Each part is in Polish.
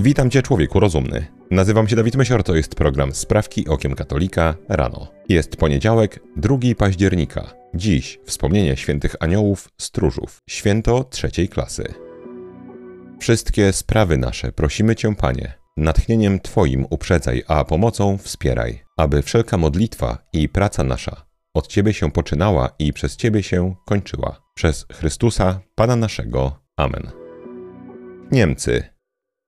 Witam Cię, człowieku rozumny. Nazywam się Dawid Mysior, to jest program Sprawki Okiem Katolika rano. Jest poniedziałek, 2 października. Dziś wspomnienie świętych aniołów, stróżów, święto trzeciej klasy. Wszystkie sprawy nasze prosimy Cię, Panie, natchnieniem Twoim uprzedzaj, a pomocą wspieraj, aby wszelka modlitwa i praca nasza od Ciebie się poczynała i przez Ciebie się kończyła. Przez Chrystusa, Pana naszego. Amen. Niemcy.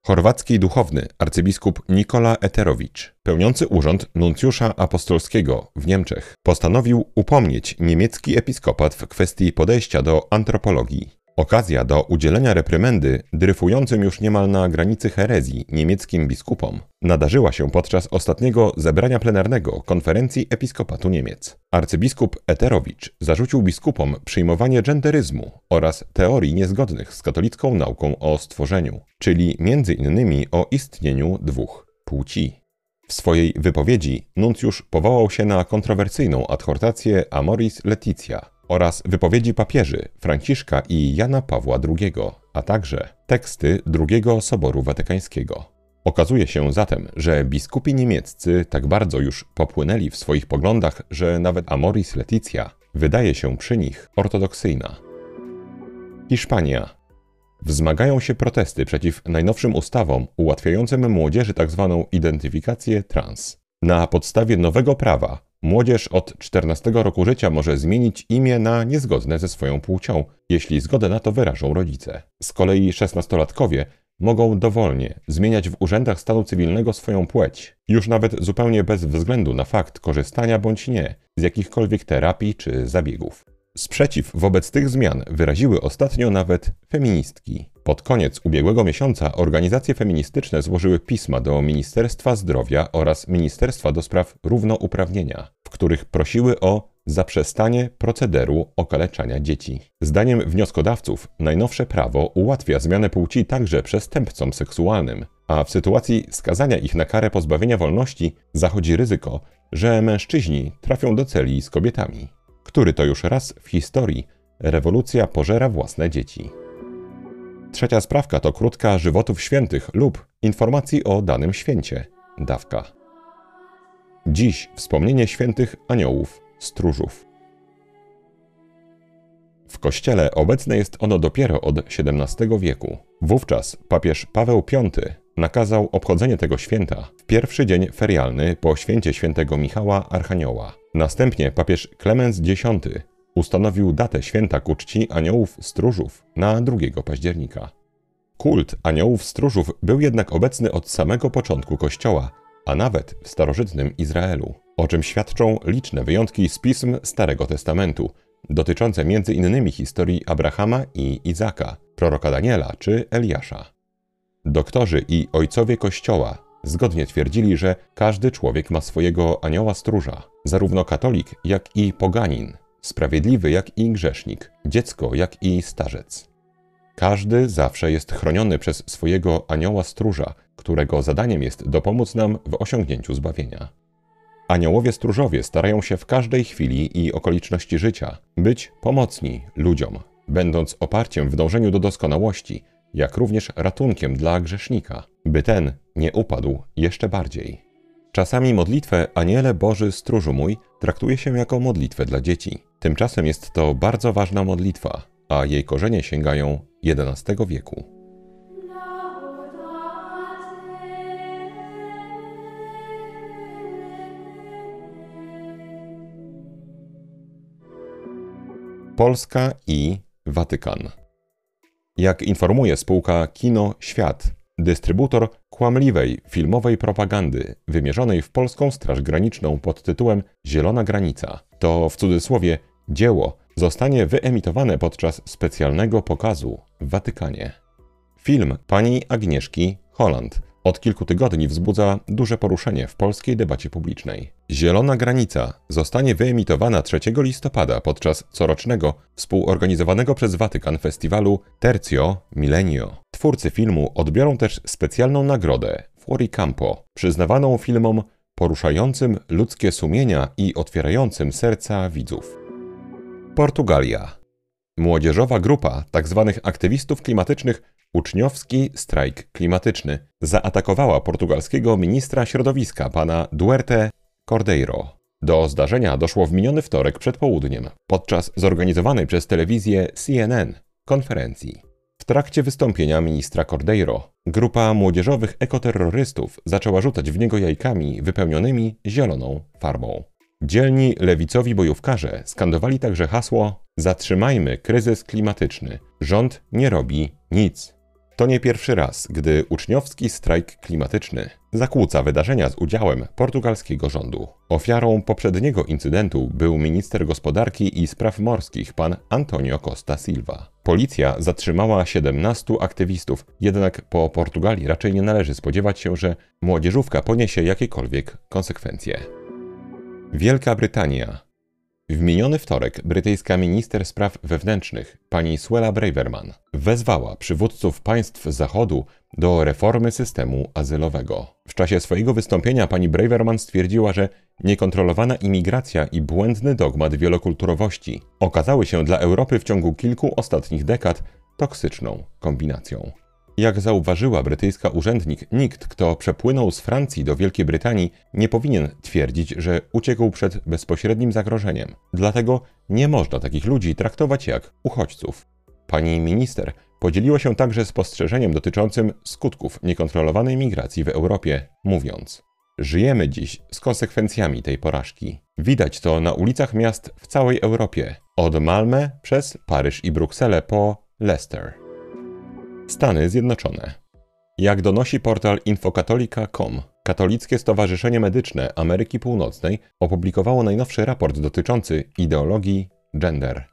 Chorwacki duchowny arcybiskup Nikola Eterowicz, pełniący urząd nuncjusza apostolskiego w Niemczech, postanowił upomnieć niemiecki episkopat w kwestii podejścia do antropologii. Okazja do udzielenia reprymendy dryfującym już niemal na granicy herezji niemieckim biskupom nadarzyła się podczas ostatniego zebrania plenarnego konferencji Episkopatu Niemiec. Arcybiskup Eterowicz zarzucił biskupom przyjmowanie genderyzmu oraz teorii niezgodnych z katolicką nauką o stworzeniu, czyli między innymi o istnieniu dwóch płci. W swojej wypowiedzi nuncjusz powołał się na kontrowersyjną adhortację Amoris Leticia, oraz wypowiedzi papieży Franciszka i Jana Pawła II, a także teksty II Soboru Watykańskiego. Okazuje się zatem, że biskupi niemieccy tak bardzo już popłynęli w swoich poglądach, że nawet Amoris Leticia wydaje się przy nich ortodoksyjna. Hiszpania. Wzmagają się protesty przeciw najnowszym ustawom ułatwiającym młodzieży tzw. Tak identyfikację trans. Na podstawie nowego prawa Młodzież od 14 roku życia może zmienić imię na niezgodne ze swoją płcią, jeśli zgodę na to wyrażą rodzice. Z kolei 16-latkowie mogą dowolnie zmieniać w urzędach stanu cywilnego swoją płeć, już nawet zupełnie bez względu na fakt korzystania bądź nie z jakichkolwiek terapii czy zabiegów. Sprzeciw wobec tych zmian wyraziły ostatnio nawet feministki. Pod koniec ubiegłego miesiąca organizacje feministyczne złożyły pisma do Ministerstwa Zdrowia oraz Ministerstwa do Spraw Równouprawnienia, w których prosiły o zaprzestanie procederu okaleczania dzieci. Zdaniem wnioskodawców najnowsze prawo ułatwia zmianę płci także przestępcom seksualnym, a w sytuacji skazania ich na karę pozbawienia wolności zachodzi ryzyko, że mężczyźni trafią do celi z kobietami który to już raz w historii rewolucja pożera własne dzieci. Trzecia sprawka to krótka żywotów świętych lub informacji o danym święcie, dawka. Dziś wspomnienie świętych aniołów, stróżów. W kościele obecne jest ono dopiero od XVII wieku. Wówczas papież Paweł V nakazał obchodzenie tego święta w pierwszy dzień ferialny po święcie świętego Michała Archanioła. Następnie papież Klemens X ustanowił datę święta ku czci aniołów stróżów na 2 października. Kult aniołów stróżów był jednak obecny od samego początku Kościoła, a nawet w starożytnym Izraelu, o czym świadczą liczne wyjątki z pism Starego Testamentu, dotyczące m.in. historii Abrahama i Izaka, proroka Daniela czy Eliasza. Doktorzy i ojcowie Kościoła zgodnie twierdzili, że każdy człowiek ma swojego anioła stróża, zarówno katolik, jak i poganin, sprawiedliwy jak i grzesznik, dziecko jak i starzec. Każdy zawsze jest chroniony przez swojego anioła stróża, którego zadaniem jest dopomóc nam w osiągnięciu zbawienia. Aniołowie stróżowie starają się w każdej chwili i okoliczności życia być pomocni ludziom, będąc oparciem w dążeniu do doskonałości, jak również ratunkiem dla grzesznika, by ten nie upadł jeszcze bardziej. Czasami modlitwę Aniele Boży Stróżu mój traktuje się jako modlitwę dla dzieci. Tymczasem jest to bardzo ważna modlitwa, a jej korzenie sięgają XI wieku. Polska i Watykan. Jak informuje spółka Kino Świat, dystrybutor kłamliwej filmowej propagandy wymierzonej w polską Straż Graniczną pod tytułem Zielona Granica, to w cudzysłowie dzieło zostanie wyemitowane podczas specjalnego pokazu w Watykanie. Film pani Agnieszki Holland od kilku tygodni wzbudza duże poruszenie w polskiej debacie publicznej. Zielona Granica zostanie wyemitowana 3 listopada podczas corocznego, współorganizowanego przez Watykan festiwalu Tercio Millennio. Twórcy filmu odbiorą też specjalną nagrodę Campo, przyznawaną filmom poruszającym ludzkie sumienia i otwierającym serca widzów. Portugalia. Młodzieżowa grupa tzw. Tak aktywistów klimatycznych Uczniowski strajk klimatyczny zaatakowała portugalskiego ministra środowiska pana Duerte Cordeiro. Do zdarzenia doszło w miniony wtorek przed południem, podczas zorganizowanej przez telewizję CNN konferencji. W trakcie wystąpienia ministra Cordeiro grupa młodzieżowych ekoterrorystów zaczęła rzucać w niego jajkami wypełnionymi zieloną farbą. Dzielni lewicowi bojówkarze skandowali także hasło Zatrzymajmy kryzys klimatyczny. Rząd nie robi nic. To nie pierwszy raz, gdy uczniowski strajk klimatyczny zakłóca wydarzenia z udziałem portugalskiego rządu. Ofiarą poprzedniego incydentu był minister gospodarki i spraw morskich pan Antonio Costa Silva. Policja zatrzymała 17 aktywistów, jednak po Portugalii raczej nie należy spodziewać się, że młodzieżówka poniesie jakiekolwiek konsekwencje. Wielka Brytania w miniony wtorek brytyjska minister spraw wewnętrznych, pani Suella Braverman, wezwała przywódców państw Zachodu do reformy systemu azylowego. W czasie swojego wystąpienia pani Braverman stwierdziła, że niekontrolowana imigracja i błędny dogmat wielokulturowości okazały się dla Europy w ciągu kilku ostatnich dekad toksyczną kombinacją. Jak zauważyła brytyjska urzędnik, nikt, kto przepłynął z Francji do Wielkiej Brytanii, nie powinien twierdzić, że uciekł przed bezpośrednim zagrożeniem. Dlatego nie można takich ludzi traktować jak uchodźców. Pani minister podzieliła się także spostrzeżeniem dotyczącym skutków niekontrolowanej migracji w Europie, mówiąc: Żyjemy dziś z konsekwencjami tej porażki. Widać to na ulicach miast w całej Europie, od Malmę przez Paryż i Brukselę po Leicester. Stany Zjednoczone. Jak donosi portal infokatolika.com, Katolickie Stowarzyszenie Medyczne Ameryki Północnej opublikowało najnowszy raport dotyczący ideologii gender.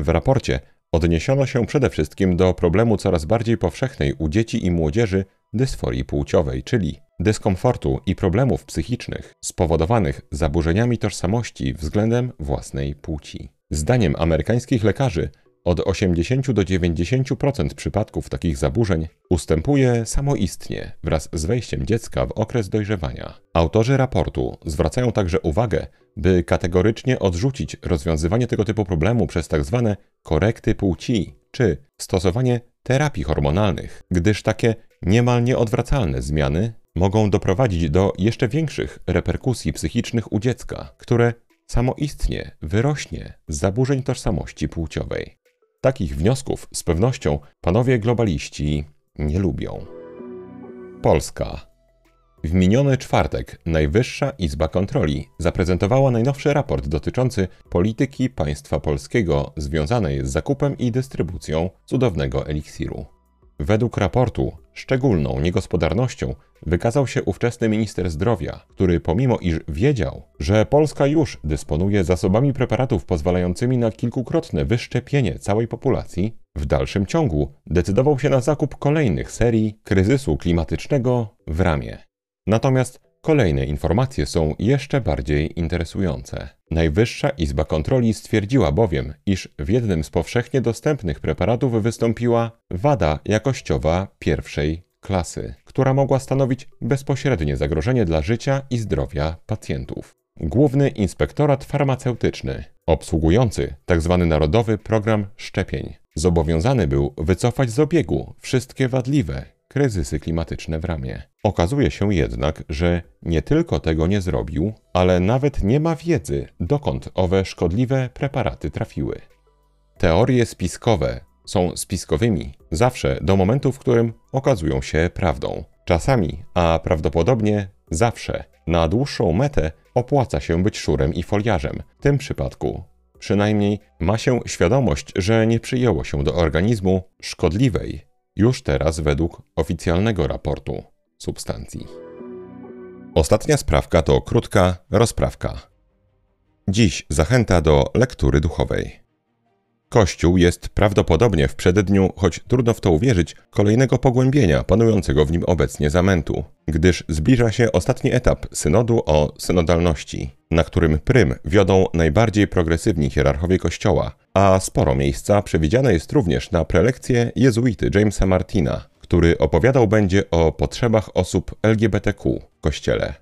W raporcie odniesiono się przede wszystkim do problemu coraz bardziej powszechnej u dzieci i młodzieży dysforii płciowej, czyli dyskomfortu i problemów psychicznych spowodowanych zaburzeniami tożsamości względem własnej płci. Zdaniem amerykańskich lekarzy od 80 do 90% przypadków takich zaburzeń ustępuje samoistnie wraz z wejściem dziecka w okres dojrzewania. Autorzy raportu zwracają także uwagę, by kategorycznie odrzucić rozwiązywanie tego typu problemu przez tzw. Tak korekty płci czy stosowanie terapii hormonalnych, gdyż takie niemal nieodwracalne zmiany mogą doprowadzić do jeszcze większych reperkusji psychicznych u dziecka, które samoistnie wyrośnie z zaburzeń tożsamości płciowej. Takich wniosków z pewnością panowie globaliści nie lubią. Polska. W miniony czwartek Najwyższa Izba Kontroli zaprezentowała najnowszy raport dotyczący polityki państwa polskiego związanej z zakupem i dystrybucją cudownego eliksiru. Według raportu szczególną niegospodarnością wykazał się ówczesny minister zdrowia, który pomimo iż wiedział, że Polska już dysponuje zasobami preparatów pozwalającymi na kilkukrotne wyszczepienie całej populacji, w dalszym ciągu decydował się na zakup kolejnych serii kryzysu klimatycznego w ramię. Natomiast Kolejne informacje są jeszcze bardziej interesujące. Najwyższa Izba Kontroli stwierdziła bowiem, iż w jednym z powszechnie dostępnych preparatów wystąpiła wada jakościowa pierwszej klasy, która mogła stanowić bezpośrednie zagrożenie dla życia i zdrowia pacjentów. Główny Inspektorat Farmaceutyczny, obsługujący tzw. Tak Narodowy Program Szczepień, zobowiązany był wycofać z obiegu wszystkie wadliwe kryzysy klimatyczne w ramię. Okazuje się jednak, że nie tylko tego nie zrobił, ale nawet nie ma wiedzy, dokąd owe szkodliwe preparaty trafiły. Teorie spiskowe są spiskowymi zawsze do momentu, w którym okazują się prawdą. Czasami, a prawdopodobnie zawsze, na dłuższą metę opłaca się być szurem i foliarzem. W tym przypadku przynajmniej ma się świadomość, że nie przyjęło się do organizmu szkodliwej już teraz według oficjalnego raportu substancji. Ostatnia sprawka to krótka rozprawka. Dziś zachęta do lektury duchowej. Kościół jest prawdopodobnie w przededniu, choć trudno w to uwierzyć, kolejnego pogłębienia panującego w nim obecnie zamętu, gdyż zbliża się ostatni etap synodu o synodalności, na którym prym wiodą najbardziej progresywni hierarchowie Kościoła, a sporo miejsca przewidziane jest również na prelekcję jezuity Jamesa Martina, który opowiadał będzie o potrzebach osób LGBTQ w Kościele.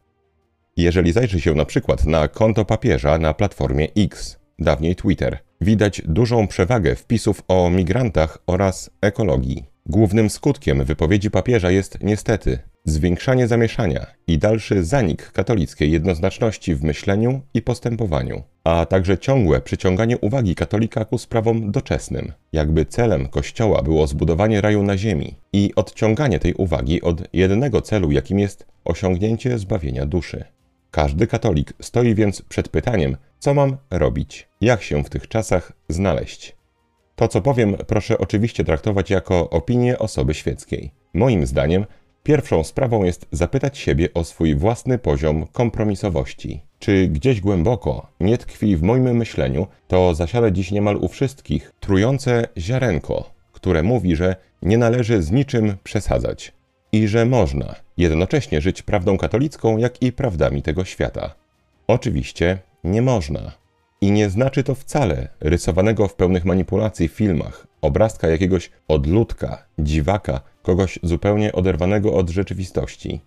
Jeżeli zajrzy się na przykład na konto papieża na platformie X, dawniej Twitter, widać dużą przewagę wpisów o migrantach oraz ekologii. Głównym skutkiem wypowiedzi papieża jest niestety zwiększanie zamieszania i dalszy zanik katolickiej jednoznaczności w myśleniu i postępowaniu, a także ciągłe przyciąganie uwagi katolika ku sprawom doczesnym, jakby celem Kościoła było zbudowanie raju na ziemi i odciąganie tej uwagi od jednego celu, jakim jest osiągnięcie zbawienia duszy. Każdy katolik stoi więc przed pytaniem, co mam robić, jak się w tych czasach znaleźć. To, co powiem, proszę oczywiście traktować jako opinię osoby świeckiej. Moim zdaniem, pierwszą sprawą jest zapytać siebie o swój własny poziom kompromisowości. Czy gdzieś głęboko nie tkwi w moim myśleniu to zasiada dziś niemal u wszystkich trujące ziarenko, które mówi, że nie należy z niczym przesadzać i że można jednocześnie żyć prawdą katolicką, jak i prawdami tego świata. Oczywiście nie można. I nie znaczy to wcale rysowanego w pełnych manipulacji filmach obrazka jakiegoś odludka, dziwaka, kogoś zupełnie oderwanego od rzeczywistości.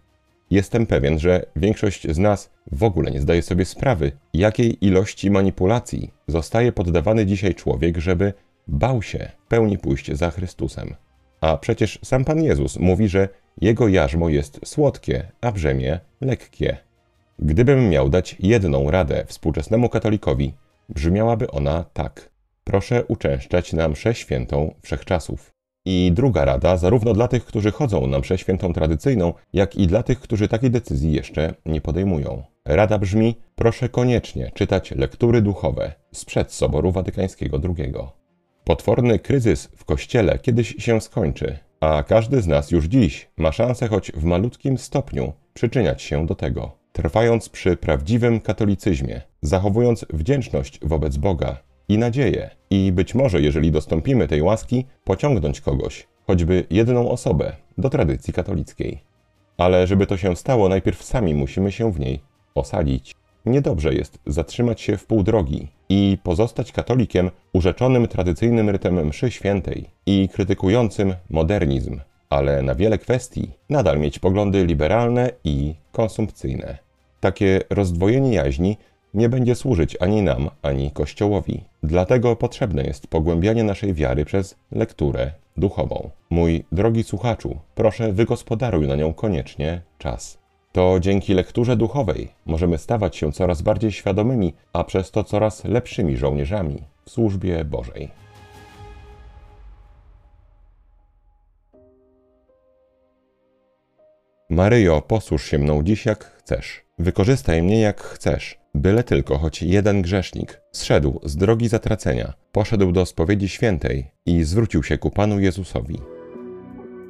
Jestem pewien, że większość z nas w ogóle nie zdaje sobie sprawy, jakiej ilości manipulacji zostaje poddawany dzisiaj człowiek, żeby bał się pełni pójść za Chrystusem. A przecież sam Pan Jezus mówi, że jego jarzmo jest słodkie, a brzemię lekkie. Gdybym miał dać jedną radę współczesnemu katolikowi, brzmiałaby ona tak. Proszę uczęszczać na mszę świętą wszechczasów. I druga rada, zarówno dla tych, którzy chodzą na mszę świętą tradycyjną, jak i dla tych, którzy takiej decyzji jeszcze nie podejmują. Rada brzmi: proszę koniecznie czytać lektury duchowe sprzed Soboru Watykańskiego II. Potworny kryzys w kościele kiedyś się skończy, a każdy z nas już dziś ma szansę choć w malutkim stopniu przyczyniać się do tego, trwając przy prawdziwym katolicyzmie, zachowując wdzięczność wobec Boga i nadzieję, i być może, jeżeli dostąpimy tej łaski, pociągnąć kogoś, choćby jedną osobę, do tradycji katolickiej. Ale żeby to się stało, najpierw sami musimy się w niej osadzić. Niedobrze jest zatrzymać się w pół drogi i pozostać katolikiem urzeczonym tradycyjnym rytmem mszy świętej i krytykującym modernizm, ale na wiele kwestii nadal mieć poglądy liberalne i konsumpcyjne. Takie rozdwojenie jaźni nie będzie służyć ani nam, ani Kościołowi. Dlatego potrzebne jest pogłębianie naszej wiary przez lekturę duchową. Mój drogi słuchaczu, proszę wygospodaruj na nią koniecznie czas. To dzięki lekturze duchowej możemy stawać się coraz bardziej świadomymi, a przez to coraz lepszymi żołnierzami w służbie Bożej. Maryjo, posłuż się mną dziś jak chcesz. Wykorzystaj mnie jak chcesz, byle tylko choć jeden grzesznik zszedł z drogi zatracenia, poszedł do spowiedzi świętej i zwrócił się ku Panu Jezusowi.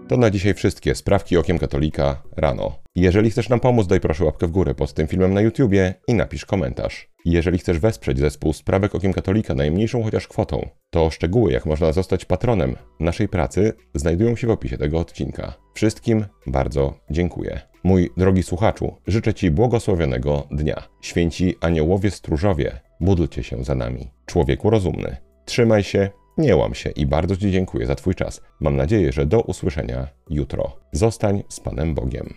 To na dzisiaj wszystkie sprawki okiem katolika rano. Jeżeli chcesz nam pomóc, daj proszę łapkę w górę pod tym filmem na YouTubie i napisz komentarz. Jeżeli chcesz wesprzeć zespół Sprawek Okiem Katolika najmniejszą chociaż kwotą, to szczegóły jak można zostać patronem naszej pracy znajdują się w opisie tego odcinka. Wszystkim bardzo dziękuję. Mój drogi słuchaczu, życzę Ci błogosławionego dnia. Święci aniołowie stróżowie, módlcie się za nami. Człowieku rozumny, trzymaj się, nie łam się i bardzo Ci dziękuję za Twój czas. Mam nadzieję, że do usłyszenia jutro. Zostań z Panem Bogiem.